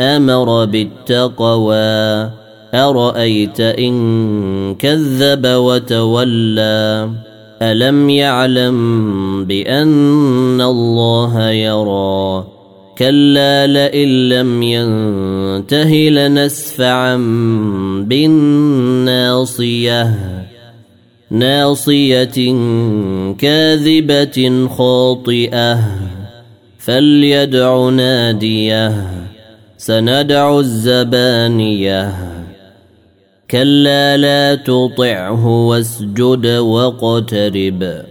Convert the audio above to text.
أمر بالتقوى. أرأيت إن كذب وتولى؟ ألم يعلم بأن الله يرى؟ كلا لئن لم ينته لنسفعا بالناصية. ناصية كاذبة خاطئة. فليدع ناديه. سندع الزبانية. كلا لا تطعه واسجد واقترب.